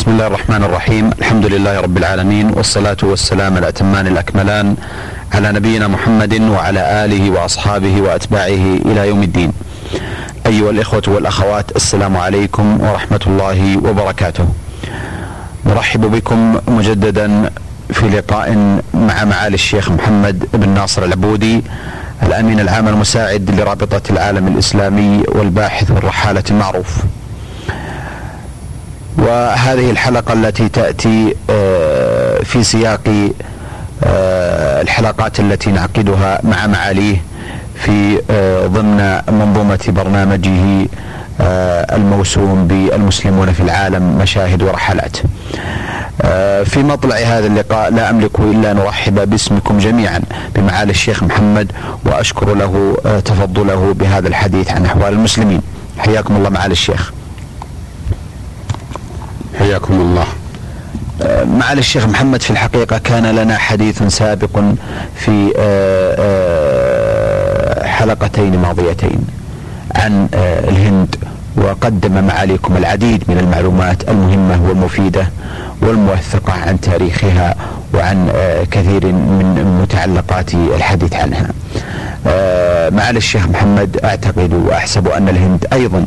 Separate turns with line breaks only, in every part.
بسم الله الرحمن الرحيم الحمد لله رب العالمين والصلاة والسلام الأتمان الأكملان على نبينا محمد وعلى آله وأصحابه وأتباعه إلى يوم الدين أيها الإخوة والأخوات السلام عليكم ورحمة الله وبركاته نرحب بكم مجددا في لقاء مع معالي الشيخ محمد بن ناصر العبودي الأمين العام المساعد لرابطة العالم الإسلامي والباحث والرحالة المعروف وهذه الحلقة التي تأتي آه، في سياق آه، الحلقات التي نعقدها مع معاليه في آه، ضمن منظومة برنامجه الموسوم بالمسلمون في العالم مشاهد ورحلات. في مطلع هذا اللقاء لا املك إلا أن أرحب باسمكم جميعا بمعالي الشيخ محمد وأشكر له تفضله بهذا الحديث عن أحوال المسلمين. حياكم الله معالي الشيخ.
حياكم الله.
آه، معالي الشيخ محمد في الحقيقة كان لنا حديث سابق في آه، آه، حلقتين ماضيتين عن الهند وقدم معاليكم العديد من المعلومات المهمة والمفيدة والموثقة عن تاريخها وعن كثير من متعلقات الحديث عنها. معالي الشيخ محمد أعتقد وأحسب أن الهند أيضا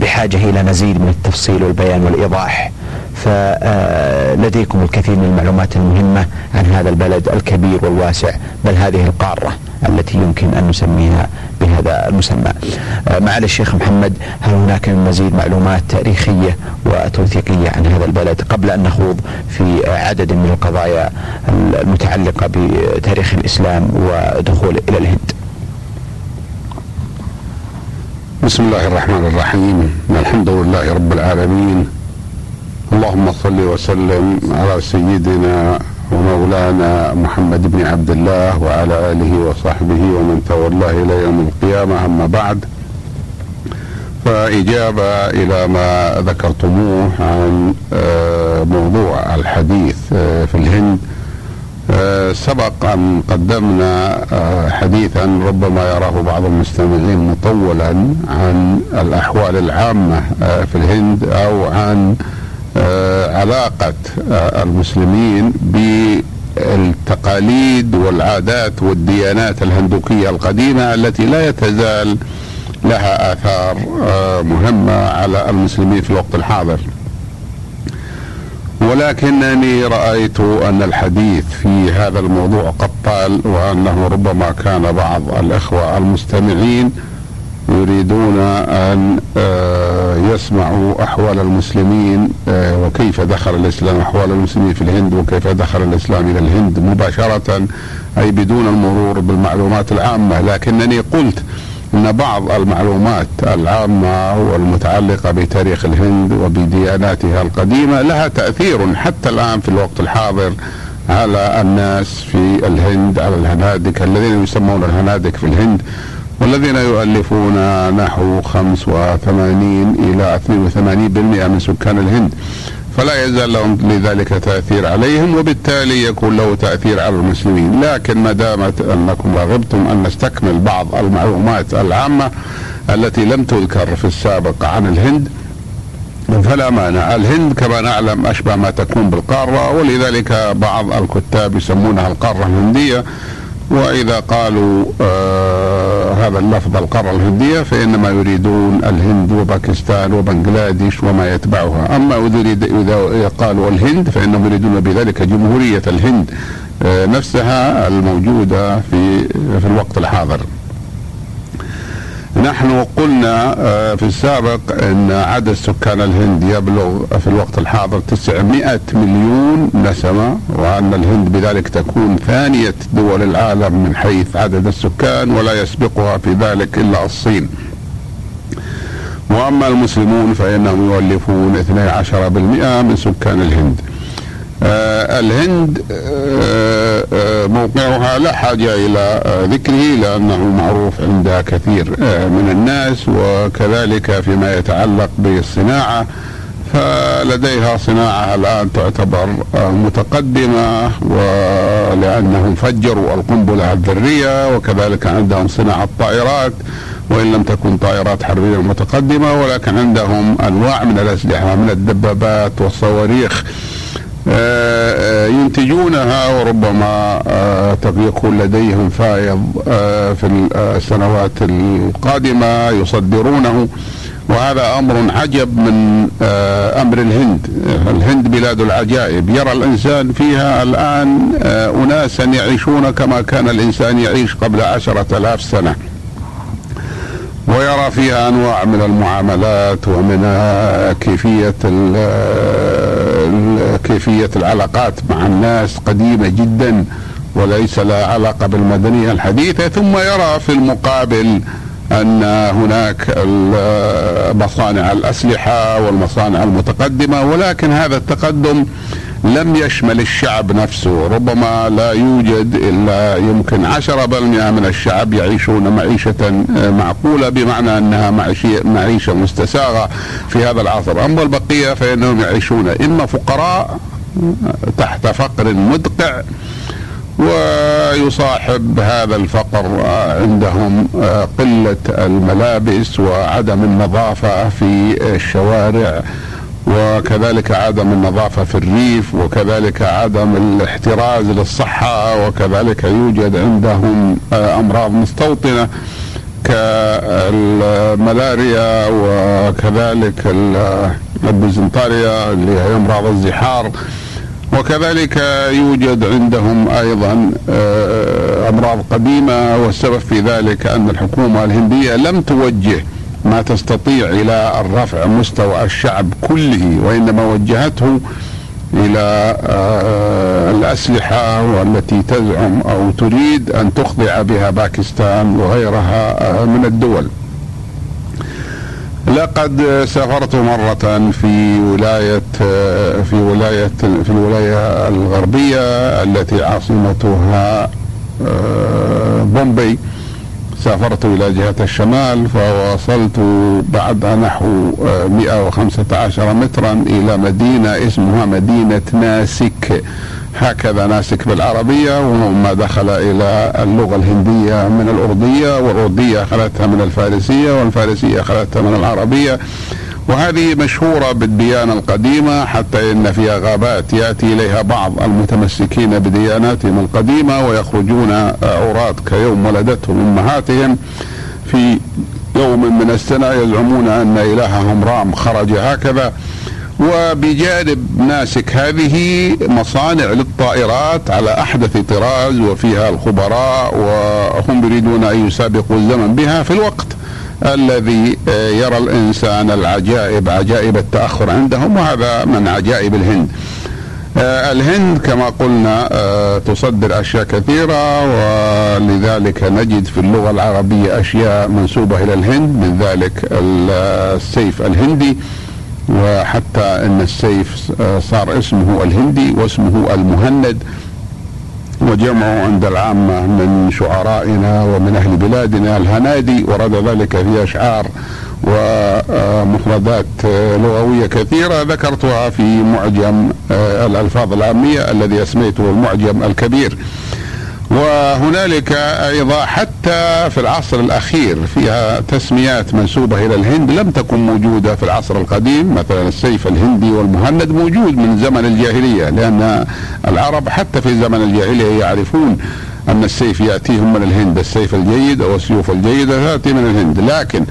بحاجة إلى مزيد من التفصيل والبيان والإيضاح. فلديكم الكثير من المعلومات المهمة عن هذا البلد الكبير والواسع بل هذه القارة التي يمكن أن نسميها بهذا المسمى. معالي الشيخ محمد هل هناك من مزيد معلومات تاريخية وتوثيقية عن هذا البلد قبل أن نخوض في عدد من القضايا المتعلقة بتاريخ الإسلام ودخول إلى الهند؟
بسم الله الرحمن الرحيم. الحمد لله رب العالمين. اللهم صل وسلم على سيدنا ومولانا محمد بن عبد الله وعلى آله وصحبه ومن تولاه إلى يوم القيامة. أما بعد فإجابة إلى ما ذكرتموه عن آه، موضوع الحديث آه، في الهند. سبق أن قدمنا آه، حديثا ربما يراه بعض المستمعين مطولا عن الأحوال العامة آه، في الهند أو عن علاقة المسلمين بالتقاليد والعادات والديانات الهندوكية القديمة التي لا يتزال لها آثار مهمة على المسلمين في الوقت الحاضر. ولكنني رأيت أن الحديث في هذا الموضوع قد طال وأنه ربما كان بعض الإخوة المستمعين يريدون أن آه، يسمعوا أحوال المسلمين آه، وكيف دخل الإسلام أحوال المسلمين في الهند وكيف دخل الإسلام إلى الهند مباشرة أي بدون المرور بالمعلومات العامة. لكنني قلت ان بعض المعلومات العامة والمتعلقة بتاريخ الهند وبدياناتها القديمة لها تأثير حتى الآن في الوقت الحاضر على الناس في الهند على الهنادك الذين يسمون الهنادك في الهند والذين يؤلفون نحو 85 إلى 82% من سكان الهند. فلا يزال لهم لذلك تأثير عليهم وبالتالي يكون له تأثير على المسلمين. لكن ما دامت أنكم رغبتم أن نستكمل بعض المعلومات العامة التي لم تذكر في السابق عن الهند فلا مانع. الهند كما نعلم أشبه ما تكون بالقارة ولذلك بعض الكتاب يسمونها القارة الهندية وإذا قالوا آه هذا اللفظ القاره الهندية فإنما يريدون الهند وباكستان وبنغلاديش وما يتبعها. أما إذا قالوا الهند فإنهم يريدون بذلك جمهورية الهند آه نفسها الموجودة في في الوقت الحاضر. نحن قلنا آه، في السابق إن عدد سكان الهند يبلغ في الوقت الحاضر 900 مليون نسمة وأن الهند بذلك تكون ثانية دول العالم من حيث عدد السكان ولا يسبقها في ذلك إلا الصين. وأما المسلمون فإنهم يؤلفون 12% من سكان الهند. آه الهند آه موقعها لا حاجة إلى ذكره لأنه معروف عند كثير من الناس وكذلك فيما يتعلق بالصناعة فلديها صناعة الآن تعتبر متقدمة ولأنهم فجروا القنبلة الذرية وكذلك عندهم صناعة طائرات وإن لم تكن طائرات حربية متقدمة ولكن عندهم أنواع من الأسلحة من الدبابات والصواريخ. ينتجونها وربما آه، يكون لديهم فائض في السنوات القادمة يصدرونه. وهذا أمر عجب من أمر الهند. الهند بلاد العجائب. يرى الإنسان فيها الآن اناسا يعيشون كما كان الإنسان يعيش قبل عشرة آلاف سنة. ويرى فيها أنواع من المعاملات ومن كيفية كيفية العلاقات مع الناس قديمة جدا وليس لها علاقة بالمدنية الحديثة ثم يرى في المقابل أن هناك مصانع الأسلحة والمصانع المتقدمة ولكن هذا التقدم لم يشمل الشعب نفسه ربما لا يوجد إلا يمكن. عشرة بالمئة من الشعب يعيشون معيشة معقولة بمعنى أنها معيشة مستساغة في هذا العصر. أما البقية فإنهم يعيشون إما فقراء تحت فقر مدقع ويصاحب هذا الفقر عندهم قلة الملابس وعدم النظافة في الشوارع. وكذلك عدم النظافة في الريف وكذلك عدم الاحتراز للصحة وكذلك يوجد عندهم آه، أمراض مستوطنة كالملاريا وكذلك البيزنطاريا اللي هي أمراض الزحار وكذلك يوجد عندهم أيضا آه، أمراض قديمة والسبب في ذلك أن الحكومة الهندية لم توجه ما تستطيع إلى الرفع مستوى الشعب كله وإنما وجهته إلى آه، الأسلحة والتي تزعم أو تريد أن تخضع بها باكستان وغيرها آه، من الدول. لقد سافرت مرة في ولاية آه، في ولاية في الولاية الغربية التي عاصمتها بومبي سافرت إلى جهة الشمال فوصلت بعد نحو 115 آه، مترا إلى مدينة اسمها مدينة ناسك. هكذا ناسك بالعربية وما دخل إلى اللغة الهندية من الأردية والأردية أخذتها من الفارسية والفارسية أخذتها من العربية. وهذه مشهورة بالديانة القديمة حتى إن فيها غابات يأتي إليها بعض المتمسكين بدياناتهم القديمة ويخرجون عراة كيوم ولدتهم أمهاتهم. في يوم من السنة يزعمون أن إلههم رام خرج هكذا. وبجانب ناسك هذه مصانع للطائرات على أحدث طراز وفيها الخبراء وهم يريدون أن يسابقوا الزمن بها في الوقت. الذي آه، يرى الإنسان العجائب عجائب التأخر عندهم وهذا من عجائب الهند. آه، الهند كما قلنا آه، تصدر أشياء كثيرة ولذلك نجد في اللغة العربية أشياء منسوبة إلى الهند من ذلك السيف الهندي وحتى إن السيف صار اسمه الهندي واسمه المهند وجمعوا عند العامة من شعرائنا ومن أهل بلادنا الهنادي ورد ذلك في أشعار ومفردات لغوية كثيرة ذكرتها في معجم آه، الألفاظ العامية الذي أسميته المعجم الكبير. وهنالك أيضا حتى في العصر الأخير فيها تسميات منسوبة إلى الهند لم تكن موجودة في العصر القديم. مثلا السيف الهندي والمهند موجود من زمن الجاهلية لأن العرب حتى في زمن الجاهلية يعرفون أن السيف يأتيهم من الهند السيف الجيد أو السيوف الجيدة تأتي من الهند. لكن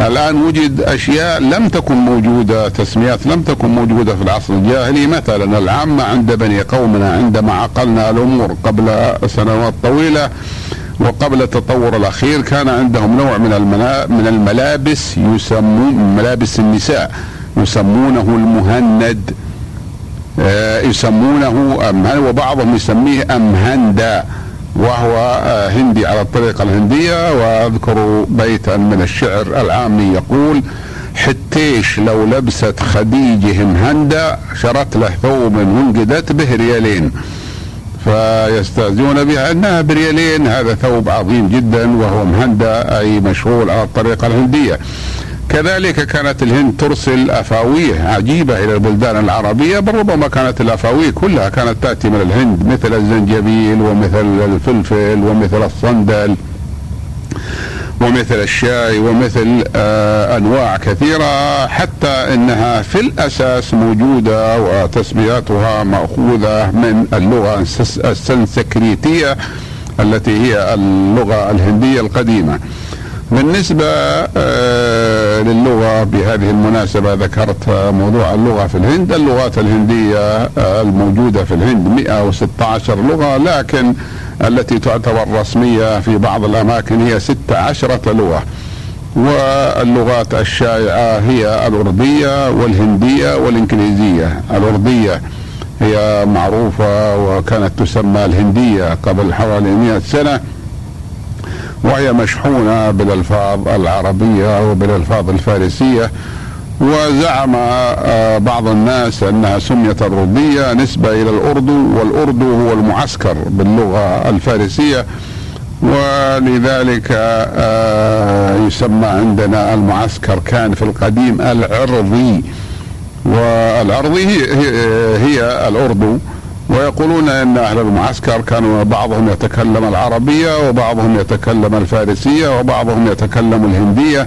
الآن وجد أشياء لم تكن موجودة تسميات لم تكن موجودة في العصر الجاهلي مثلا العامة عند بني قومنا عندما عقلنا الأمور قبل سنوات طويلة وقبل التطور الأخير كان عندهم نوع من من الملابس يسمون ملابس النساء يسمونه المهند. آه، يسمونه أمهن وبعضهم يسميه أمهندا. وهو آه، هندي على الطريقة الهندية وأذكر بيتا من الشعر العامي يقول حتيش لو لبست خديجة مهندة شرت له ثوب وانقدت به ريالين. فيستأذون بها أنها بريالين هذا ثوب عظيم جدا وهو مهندة أي مشغول على الطريقة الهندية. كذلك كانت الهند ترسل أفاوية عجيبة إلى البلدان العربية بل ربما كانت الأفاوية كلها كانت تأتي من الهند مثل الزنجبيل ومثل الفلفل ومثل الصندل ومثل الشاي ومثل آه، أنواع كثيرة حتى إنها في الأساس موجودة وتسمياتها مأخوذة من اللغة السنسكريتية التي هي اللغة الهندية القديمة. بالنسبة آه، للغة بهذه المناسبة ذكرت موضوع اللغة في الهند. اللغات الهندية آه، الموجودة في الهند 116 لغة لكن التي تعتبر رسمية في بعض الأماكن هي 16 لغة. واللغات الشائعة هي الأردية والهندية والإنجليزية الأردية هي معروفة وكانت تسمى الهندية قبل حوالي 100 سنة. وهي مشحونة بالألفاظ العربية وبالألفاظ الفارسية وزعم آه، بعض الناس أنها سميت الرديه نسبة إلى الأردو والأردو هو المعسكر باللغة الفارسية ولذلك آه، يسمى عندنا المعسكر كان في القديم العرضي والعرضي هي الأردو. ويقولون إن أهل المعسكر كانوا بعضهم يتكلم العربية وبعضهم يتكلم الفارسية وبعضهم يتكلم الهندية.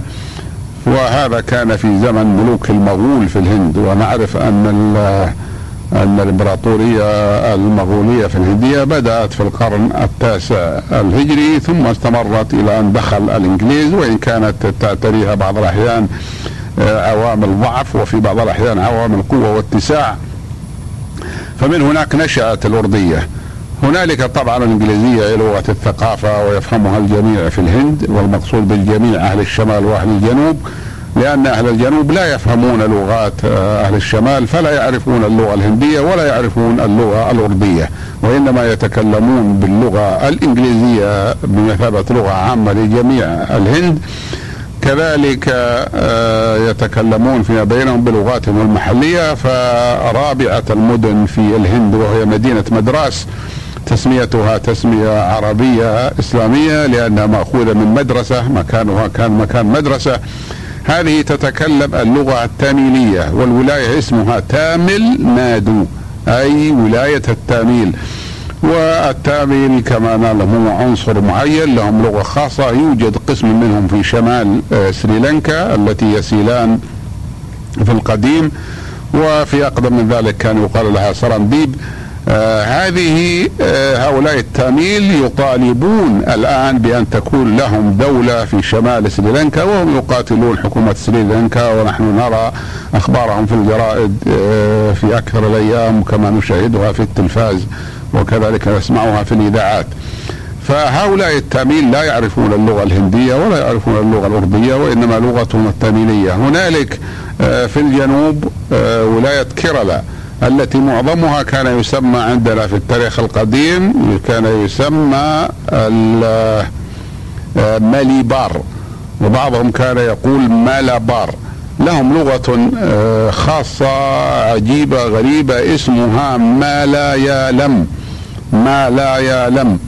وهذا كان في زمن ملوك المغول في الهند. ونعرف أن أن الإمبراطورية المغولية في الهندية بدأت في القرن التاسع الهجري ثم استمرت إلى أن دخل الإنجليز. وإن كانت تعتريها بعض الأحيان آه، عوامل ضعف وفي بعض الأحيان عوامل قوه واتساع فمن هناك نشأت الأردية. هنالك طبعا الإنجليزية لغة الثقافة ويفهمها الجميع في الهند والمقصود بالجميع أهل الشمال وأهل الجنوب لأن أهل الجنوب لا يفهمون لغات آه، أهل الشمال فلا يعرفون اللغة الهندية ولا يعرفون اللغة الأردية وإنما يتكلمون باللغة الإنجليزية بمثابة لغة عامة لجميع الهند. كذلك آه، يتكلمون فيما بينهم بلغاتهم المحلية فرابعة المدن في الهند وهي مدينة مدراس تسميتها تسمية عربية إسلامية لأنها مأخوذة من مدرسة مكانها كان مكان مدرسة. هذه تتكلم اللغة التاميلية والولاية اسمها تامل نادو أي ولاية التاميل. والتابعين كما نعلم هو عنصر معين لهم لغة خاصة يوجد قسم منهم في شمال آه، سريلانكا التي يسيلان في القديم وفي أقدم من ذلك كان يقال لها سرنديب. آه هذه آه هؤلاء التاميل يطالبون الآن بأن تكون لهم دولة في شمال سريلانكا وهم يقاتلون حكومة سريلانكا ونحن نرى أخبارهم في الجرائد آه في أكثر الأيام كما نشاهدها في التلفاز. وكذلك نسمعها في الإذاعات. فهؤلاء التاميل لا يعرفون اللغة الهندية ولا يعرفون اللغة الأردية وإنما لغتهم التاميلية هنالك آه، في الجنوب آه، ولاية كيرلا التي معظمها كان يسمى عندنا في التاريخ القديم كان يسمى آه، ماليبار. وبعضهم كان يقول مالابار. لهم لغة خاصة عجيبة غريبة اسمها ما لا يعلم ما لا يعلم.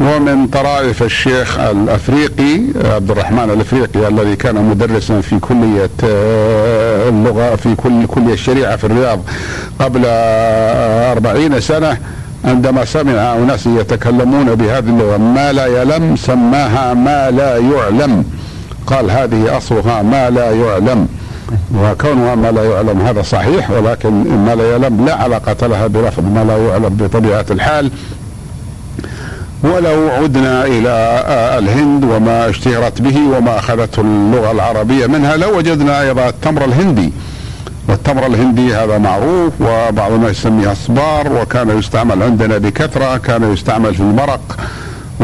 ومن طرائف الشيخ الأفريقي عبد الرحمن الأفريقي الذي كان مدرسا في كلية آه، اللغة في كل كلية الشريعة في الرياض قبل أربعين سنة عندما سمع أناس يتكلمون بهذه اللغة ما لا يعلم سماها ما لا يعلم. قال هذه أصلها ما لا يعلم. وكونها ما لا يعلم هذا صحيح ولكن ما لا يعلم لا علاقة لها برفض ما لا يعلم بطبيعة الحال. ولو عدنا إلى الهند وما اشتهرت به وما أخذته اللغة العربية منها لوجدنا لو أيضا التمر الهندي. والتمر الهندي هذا معروف وبعض الناس يسميه أصبار وكان يستعمل عندنا بكثرة كان يستعمل في المرق.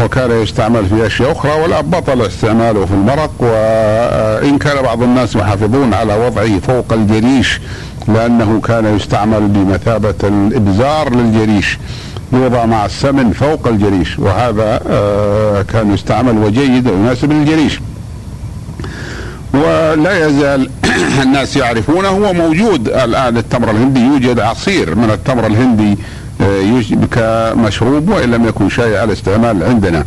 وكان يستعمل في أشياء أخرى ولا بطل استعماله في المرق وإن كان بعض الناس يحافظون على وضعه فوق الجريش لأنه كان يستعمل بمثابة الإبزار للجريش يوضع مع السمن فوق الجريش وهذا آه، كان يستعمل وجيد ويناسب للجريش. ولا يزال الناس يعرفونه هو موجود الآن التمر الهندي يوجد عصير من التمر الهندي كمشروب وإن لم يكن شائع الاستعمال عندنا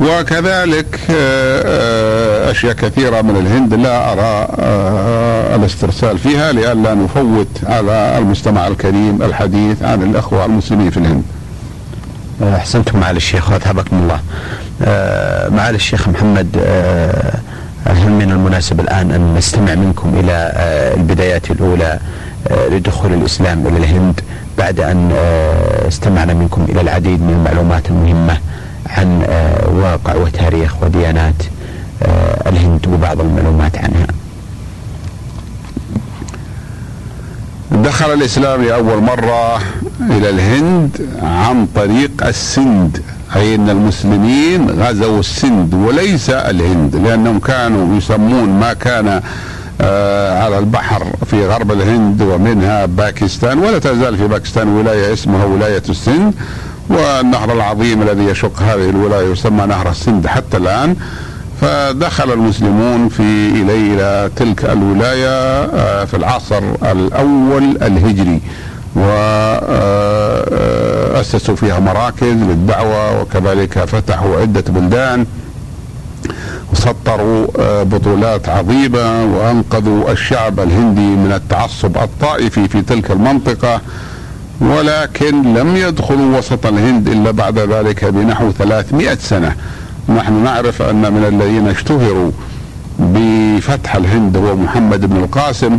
وكذلك آه، آه، أشياء كثيرة من الهند لا أرى آه، الاسترسال فيها لئلا نفوت على المستمع الكريم الحديث عن الأخوة المسلمين في الهند.
أحسنتم معالي الشيخ واثابكم الله. معالي الشيخ محمد هل من المناسب الآن أن نستمع منكم آه، البدايات الأولى لدخول الإسلام إلى الهند بعد أن استمعنا منكم إلى العديد من المعلومات المهمة عن واقع وتاريخ وديانات الهند وبعض المعلومات عنها.
دخل الإسلام لأول مرة إلى الهند عن طريق السند أي إن المسلمين غزوا السند وليس الهند لأنهم كانوا يسمون ما كان آه على البحر في غرب الهند ومنها باكستان ولا تزال في باكستان ولاية اسمها ولاية السند والنهر العظيم الذي يشق هذه الولاية يسمى نهر السند حتى الآن. فدخل المسلمون في إلى تلك الولاية آه، في العصر الأول الهجري وأسسوا فيها مراكز للدعوة وكذلك فتحوا عدة بلدان. وسطروا آه، بطولات عظيمة وأنقذوا الشعب الهندي من التعصب الطائفي في تلك المنطقة. ولكن لم يدخلوا وسط الهند إلا بعد ذلك بنحو 300 سنة. نحن نعرف أن من الذين اشتهروا بفتح الهند هو محمد بن القاسم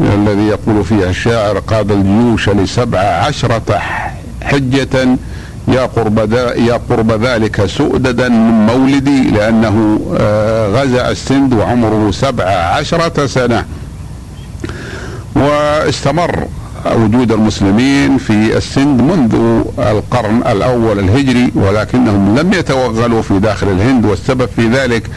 الذي يقول فيها الشاعر قاد الجيوش لسبع عشرة حجة. يا قرب يا قرب ذلك سؤددا من مولدي لأنه آه، غزا السند وعمره سبع عشرة سنة. واستمر وجود المسلمين في السند منذ القرن الأول الهجري ولكنهم لم يتوغلوا في داخل الهند. والسبب في ذلك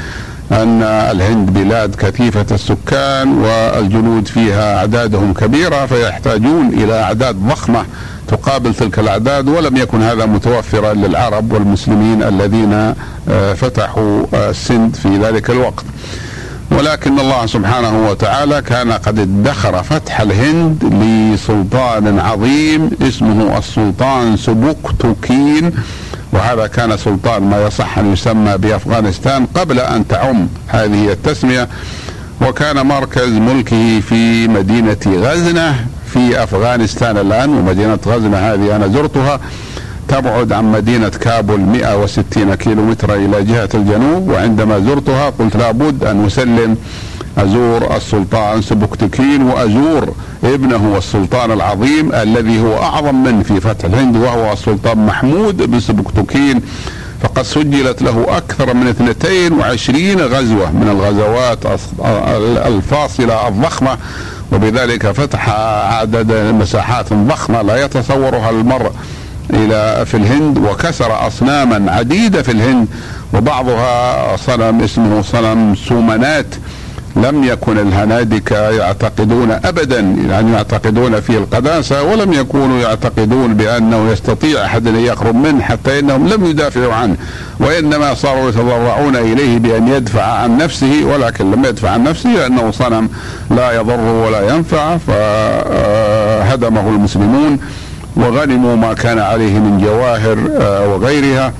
أن الهند بلاد كثيفة السكان والجنود فيها أعدادهم كبيرة فيحتاجون إلى أعداد ضخمة تقابل تلك الأعداد ولم يكن هذا متوفرا للعرب والمسلمين الذين آه، فتحوا السند في ذلك الوقت. ولكن الله سبحانه وتعالى كان قد ادخر فتح الهند لسلطان عظيم اسمه السلطان سبوكتوكين وهذا كان سلطان ما يصح أن يسمى بأفغانستان قبل أن تعم هذه التسمية. وكان مركز ملكه في مدينة غزنة في أفغانستان الآن ومدينة غزنه هذه؟ أنا زرتها. تبعد عن مدينة كابول 160 كيلو متر إلى جهة الجنوب وعندما زرتها قلت لابد أن أسلم. أزور السلطان سبكتكين وأزور ابنه السلطان العظيم الذي هو أعظم من في فتح الهند وهو السلطان محمود بن سبكتكين. فقد سجلت له أكثر من 22 غزوة من الغزوات الفاصلة الضخمة وبذلك فتح عدد مساحات ضخمة لا يتصورها المرء إلى في الهند وكسر أصناما عديدة في الهند وبعضها صنم اسمه صنم سومنات. لم يكن الهنادكة يعتقدون أبدا يعني يعتقدون في القداسة ولم يكونوا يعتقدون بأنه يستطيع أحد أن يقرب منه حتى إنهم لم يدافعوا عنه وإنما صاروا يتضرعون إليه بأن يدفع عن نفسه ولكن لم يدفع عن نفسه لأنه صنم لا يضر ولا ينفع فهدمه المسلمون وغنموا ما كان عليه من جواهر آه، وغيرها.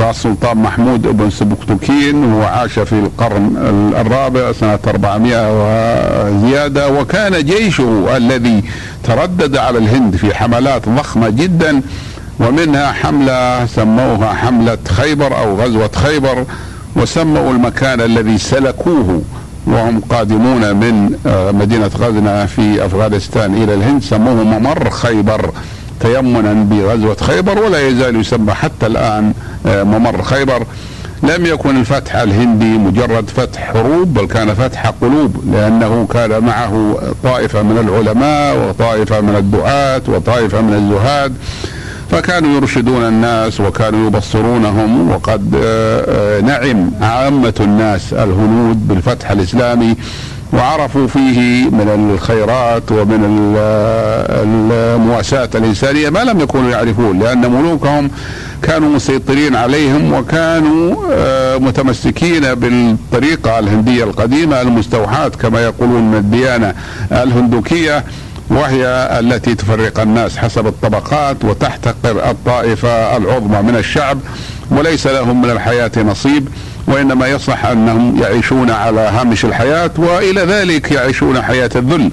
فالسلطان محمود بن سبكتكين هو عاش في القرن الرابع سنة 400 وزيادة وكان جيشه الذي تردد على الهند في حملات ضخمة جدا ومنها حملة سموها حملة خيبر أو غزوة خيبر وسموا المكان الذي سلكوه وهم قادمون من آه، مدينة غزنة في أفغانستان إلى الهند سموه ممر خيبر. تيمنا بغزوة خيبر ولا يزال يسمى حتى الآن آه، ممر خيبر. لم يكن الفتح الهندي مجرد فتح حروب بل كان فتح قلوب لأنه كان معه طائفة من العلماء وطائفة من الدعاة وطائفة من الزهاد. فكانوا يرشدون الناس وكانوا يبصرونهم وقد آه، آه، نعم عامة الناس الهنود بالفتح الإسلامي وعرفوا فيه من الخيرات ومن المواساة الإنسانية ما لم يكونوا يعرفون لأن ملوكهم كانوا مسيطرين عليهم وكانوا آه، متمسكين بالطريقة الهندية القديمة المستوحاة كما يقولون من الديانة الهندوكية وهي التي تفرق الناس حسب الطبقات وتحتقر الطائفة العظمى من الشعب وليس لهم من الحياة نصيب. وإنما يصح أنهم يعيشون على هامش الحياة وإلى ذلك يعيشون حياة الذل.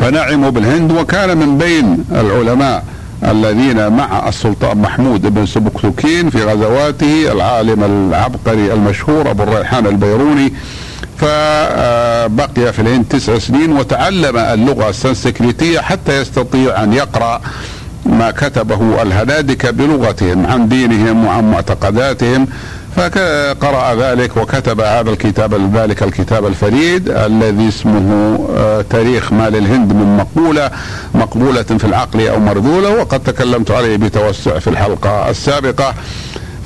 فنعموا بالهند وكان من بين العلماء الذين مع السلطان محمود بن سبكتكين في غزواته العالم العبقري المشهور أبو الريحان البيروني فبقي في الهند تسع سنين وتعلم اللغة السنسكريتية حتى يستطيع أن يقرأ ما كتبه الهنادكه بلغتهم عن دينهم وعن معتقداتهم. فقرأ ذلك وكتب هذا الكتاب ذلك الكتاب الفريد الذي اسمه آه، تاريخ مال الهند من مقولة مقبولة في العقل أو مرذولة وقد تكلمت عليه بتوسع في الحلقة السابقة.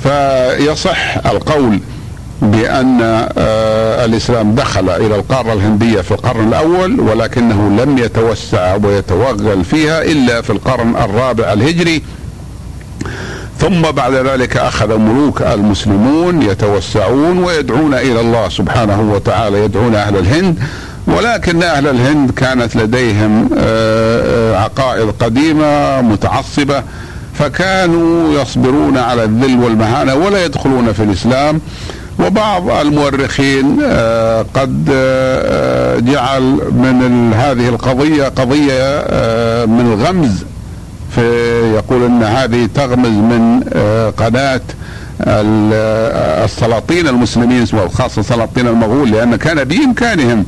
فيصح القول بأن آه، الإسلام دخل إلى القارة الهندية في القرن الأول ولكنه لم يتوسع ويتوغل فيها إلا في القرن الرابع الهجري. ثم بعد ذلك أخذ ملوك المسلمون يتوسعون ويدعون إلى الله سبحانه وتعالى يدعون أهل الهند. ولكن أهل الهند كانت لديهم آه، آه، عقائد قديمة متعصبة فكانوا يصبرون على الذل والمهانة ولا يدخلون في الإسلام. وبعض المؤرخين آه، قد جعل من هذه القضية قضية من الغمز يقول إن هذه تغمز من آه، قناة السلاطين المسلمين وخاصة سلاطين المغول لأن كان بإمكانهم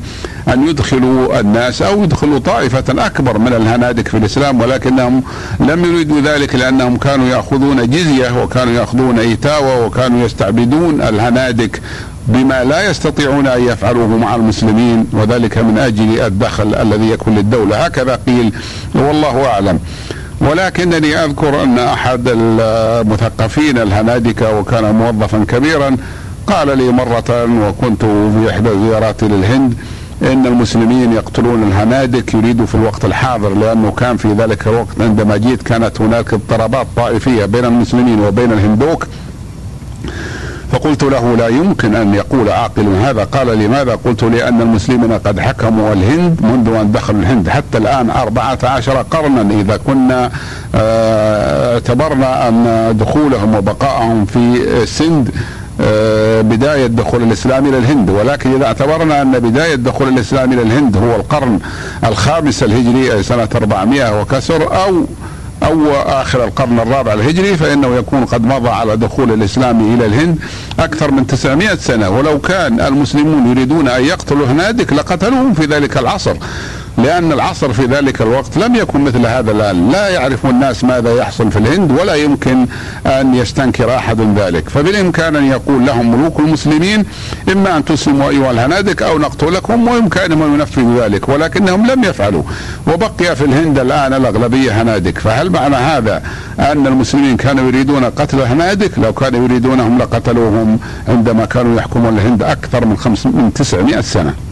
أن يدخلوا الناس أو يدخلوا طائفة أكبر من الهنادك في الإسلام ولكنهم لم يريدوا ذلك لأنهم كانوا يأخذون جزية وكانوا يأخذون إيتاوة وكانوا يستعبدون الهنادك بما لا يستطيعون أن يفعلوه مع المسلمين وذلك من أجل الدخل الذي يكون للدولة. هكذا قيل والله أعلم. ولكنني أذكر أن أحد المثقفين الهنادكه وكان موظفا كبيرا قال لي مرة وكنت في إحدى زياراتي للهند إن المسلمين يقتلون الهنادك يريدوا في الوقت الحاضر لأنه كان في ذلك الوقت عندما جيت كانت هناك اضطرابات طائفية بين المسلمين وبين الهندوك. فقلت له لا يمكن أن يقول عاقل هذا. قال لماذا؟ قلت لأن المسلمين قد حكموا الهند منذ أن دخلوا الهند. حتى الآن أربعة عشر قرنا إذا كنا آه، اعتبرنا أن دخولهم وبقائهم في سند آه، بداية دخول الإسلام إلى الهند. ولكن إذا اعتبرنا أن بداية دخول الإسلام إلى الهند هو القرن الخامس الهجري أي سنة 400 وكسر أو أو آخر القرن الرابع الهجري فإنه يكون قد مضى على دخول الإسلام إلى الهند أكثر من 900 سنة. ولو كان المسلمون يريدون أن يقتلوا هنادك لقتلوهم في ذلك العصر. لأن العصر في ذلك الوقت لم يكن مثل هذا الآن. لا يعرف الناس ماذا يحصل في الهند ولا يمكن أن يستنكر أحد ذلك. فبالإمكان أن يقول لهم ملوك المسلمين إما أن تسلموا أيها الهنادك أو نقتلكم ويمكنهم أن ينفذوا ذلك ولكنهم لم يفعلوا. وبقي في الهند الآن الأغلبية هنادك. فهل معنى هذا أن المسلمين كانوا يريدون قتل هنادك؟ لو كانوا يريدونهم لقتلوهم عندما كانوا يحكمون الهند أكثر من, من 900 سنة.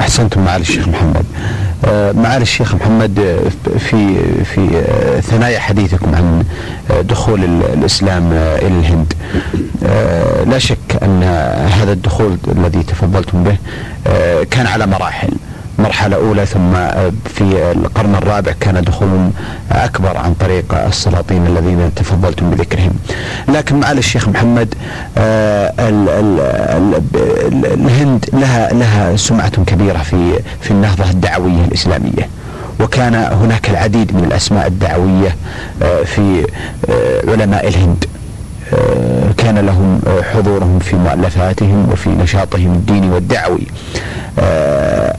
أحسنتم معالي الشيخ محمد. آه، معالي الشيخ محمد آه، في في آه، ثنايا حديثكم عن دخول الإسلام إلى الهند. لا شك أن هذا الدخول الذي تفضلتم به كان على مراحل. مرحلة أولى ثم في القرن الرابع كان دخول أكبر عن طريق السلاطين الذين تفضلتم بذكرهم. لكن معالي الشيخ محمد آه، الهند لها لها سمعة كبيرة في في النهضة الدعوية الإسلامية. وكان هناك العديد من الأسماء الدعوية آه، في آه، علماء الهند. كان لهم حضورهم في مؤلفاتهم وفي نشاطهم الديني والدعوي.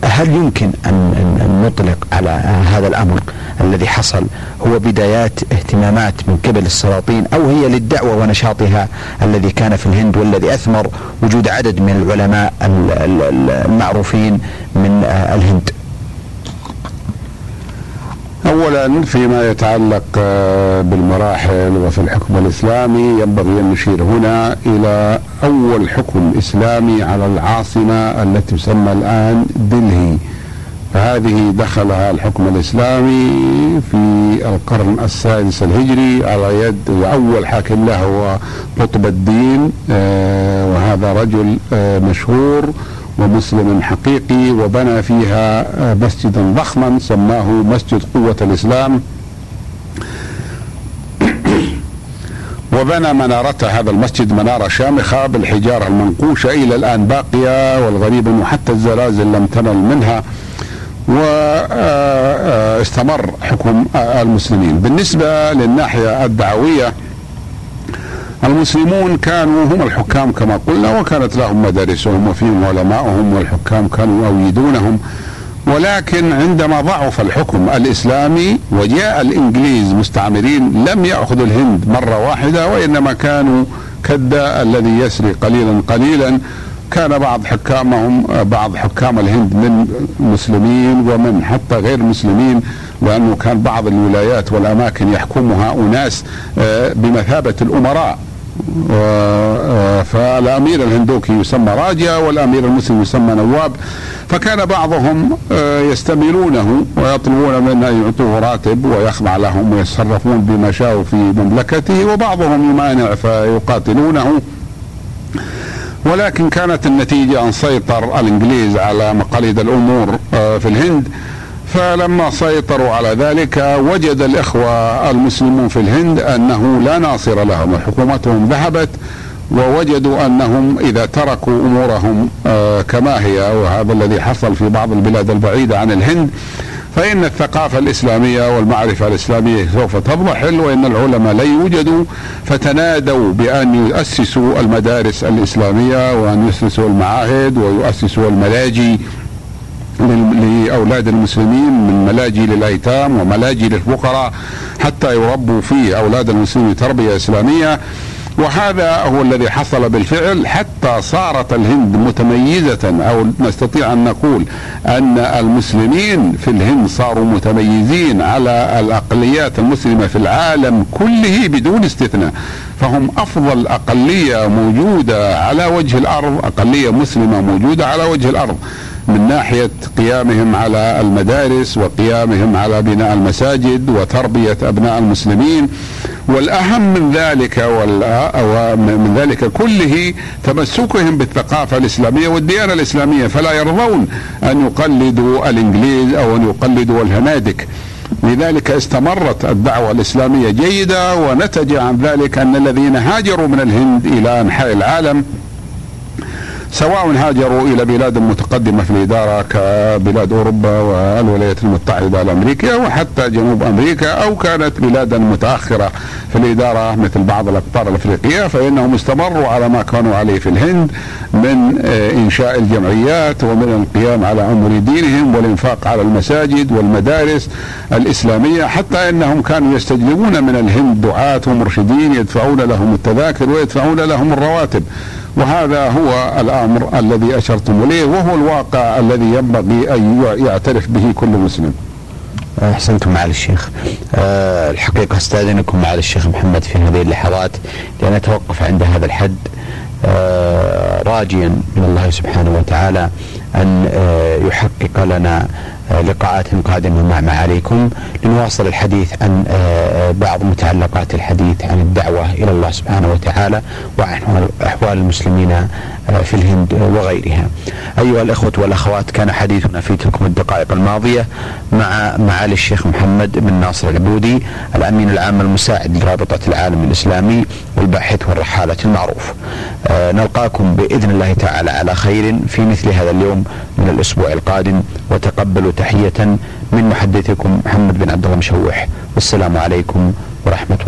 هل يمكن أن نطلق على هذا الأمر الذي حصل؟ هو بدايات اهتمامات من قبل السلاطين أو هي للدعوة ونشاطها الذي كان في الهند والذي أثمر وجود عدد من العلماء المعروفين من الهند.
اولا فيما يتعلق آه، بالمراحل وفي الحكم الإسلامي ينبغي أن نشير هنا إلى أول حكم إسلامي على العاصمة التي تسمى الآن دلهي. فهذه دخلها الحكم الإسلامي في القرن السادس الهجري على يد اول حاكم له هو قطب الدين آه، وهذا رجل آه، مشهور ومسلم حقيقي وبنى فيها آه، مسجدا ضخما سماه مسجد قوة الإسلام. وبنى منارته هذا المسجد منارة شامخة بالحجارة المنقوشة إلى الآن باقية والغريب أنه حتى الزلازل لم تنل منها واستمر حكم المسلمين. بالنسبة للناحية الدعوية المسلمون كانوا هم الحكام كما قلنا وكانت لهم مدارسهم وفيهم علماؤهم والحكام كانوا يؤيدونهم. ولكن عندما ضعف الحكم الإسلامي وجاء الإنجليز مستعمرين لم يأخذوا الهند مرة واحدة وإنما كانوا كالداء الذي يسري قليلا قليلا. كان بعض حكامهم بعض حكام الهند من مسلمين ومن حتى غير مسلمين لأنه كان بعض الولايات والأماكن يحكمها أناس آه، بمثابة الأمراء. فالأمير الهندوكي يسمى راجا والأمير المسلم يسمى نواب. فكان بعضهم آه، يستميلونه ويطلبون منه أن يعطوه راتب ويخضع لهم ويتصرفون بما شاءوا في مملكته وبعضهم يمانع فيقاتلونه. ولكن كانت النتيجة أن سيطر الإنجليز على مقاليد الأمور آه، في الهند. فلما سيطروا على ذلك وجد الإخوة المسلمون في الهند أنه لا ناصر لهم حكومتهم ذهبت ووجدوا أنهم إذا تركوا أمورهم آه، كما هي وهذا الذي حصل في بعض البلاد البعيدة عن الهند فإن الثقافة الإسلامية والمعرفة الإسلامية سوف تضمحل وإن العلماء لا يوجدوا فتنادوا بأن يؤسسوا المدارس الإسلامية وأن يؤسسوا المعاهد ويؤسسوا الملاجي لاولاد المسلمين من ملاجئ للايتام وملاجئ للفقراء حتى يربوا في أولاد المسلمين تربية إسلامية. وهذا هو الذي حصل بالفعل حتى صارت الهند متميزة أو نستطيع أن نقول أن المسلمين في الهند صاروا متميزين على الأقليات المسلمة في العالم كله بدون استثناء. فهم أفضل أقلية موجودة على وجه الأرض أقلية مسلمة موجودة على وجه الأرض. من ناحية قيامهم على المدارس وقيامهم على بناء المساجد وتربية أبناء المسلمين والأهم من ذلك ومن ذلك كله تمسكهم بالثقافة الإسلامية والديانة الإسلامية فلا يرضون أن يقلدوا الإنجليز أو أن يقلدوا الهنادك. لذلك استمرت الدعوة الإسلامية جيدة ونتج عن ذلك أن الذين هاجروا من الهند إلى أنحاء العالم سواء هاجروا إلى بلاد متقدمة في الإدارة كبلاد أوروبا والولايات المتحدة الأمريكية وحتى جنوب أمريكا أو كانت بلادا متأخرة في الإدارة مثل بعض الأقطار الأفريقية فإنهم استمروا على ما كانوا عليه في الهند من آه، إنشاء الجمعيات ومن القيام على أمر دينهم والإنفاق على المساجد والمدارس الإسلامية حتى إنهم كانوا يستجلبون من الهند دعاة ومرشدين يدفعون لهم التذاكر ويدفعون لهم الرواتب. وهذا هو الأمر الذي أشرتم إليه وهو الواقع الذي ينبغي أن يعترف به كل مسلم.
أحسنتم معالي الشيخ. أه الحقيقة أستأذنكم معالي الشيخ محمد في هذه اللحظات لأن أتوقف عند هذا الحد أه راجيا من الله سبحانه وتعالى أن أه يحقق لنا لقاءات قادمة مع معاليكم لنواصل الحديث عن آه، بعض متعلقات الحديث عن الدعوة إلى الله سبحانه وتعالى وعن أحوال المسلمين آه، في الهند وغيرها. أيها الأخوة والأخوات كان حديثنا في تلكم الدقائق الماضية مع معالي الشيخ محمد بن ناصر العبودي الأمين العام المساعد لرابطة العالم الإسلامي والباحث والرحالة المعروف. آه، نلقاكم بإذن الله تعالى على خير في مثل هذا اليوم من الأسبوع القادم وتقبلوا تحية من محدثكم محمد بن عبد الله مشوح. والسلام عليكم ورحمة الله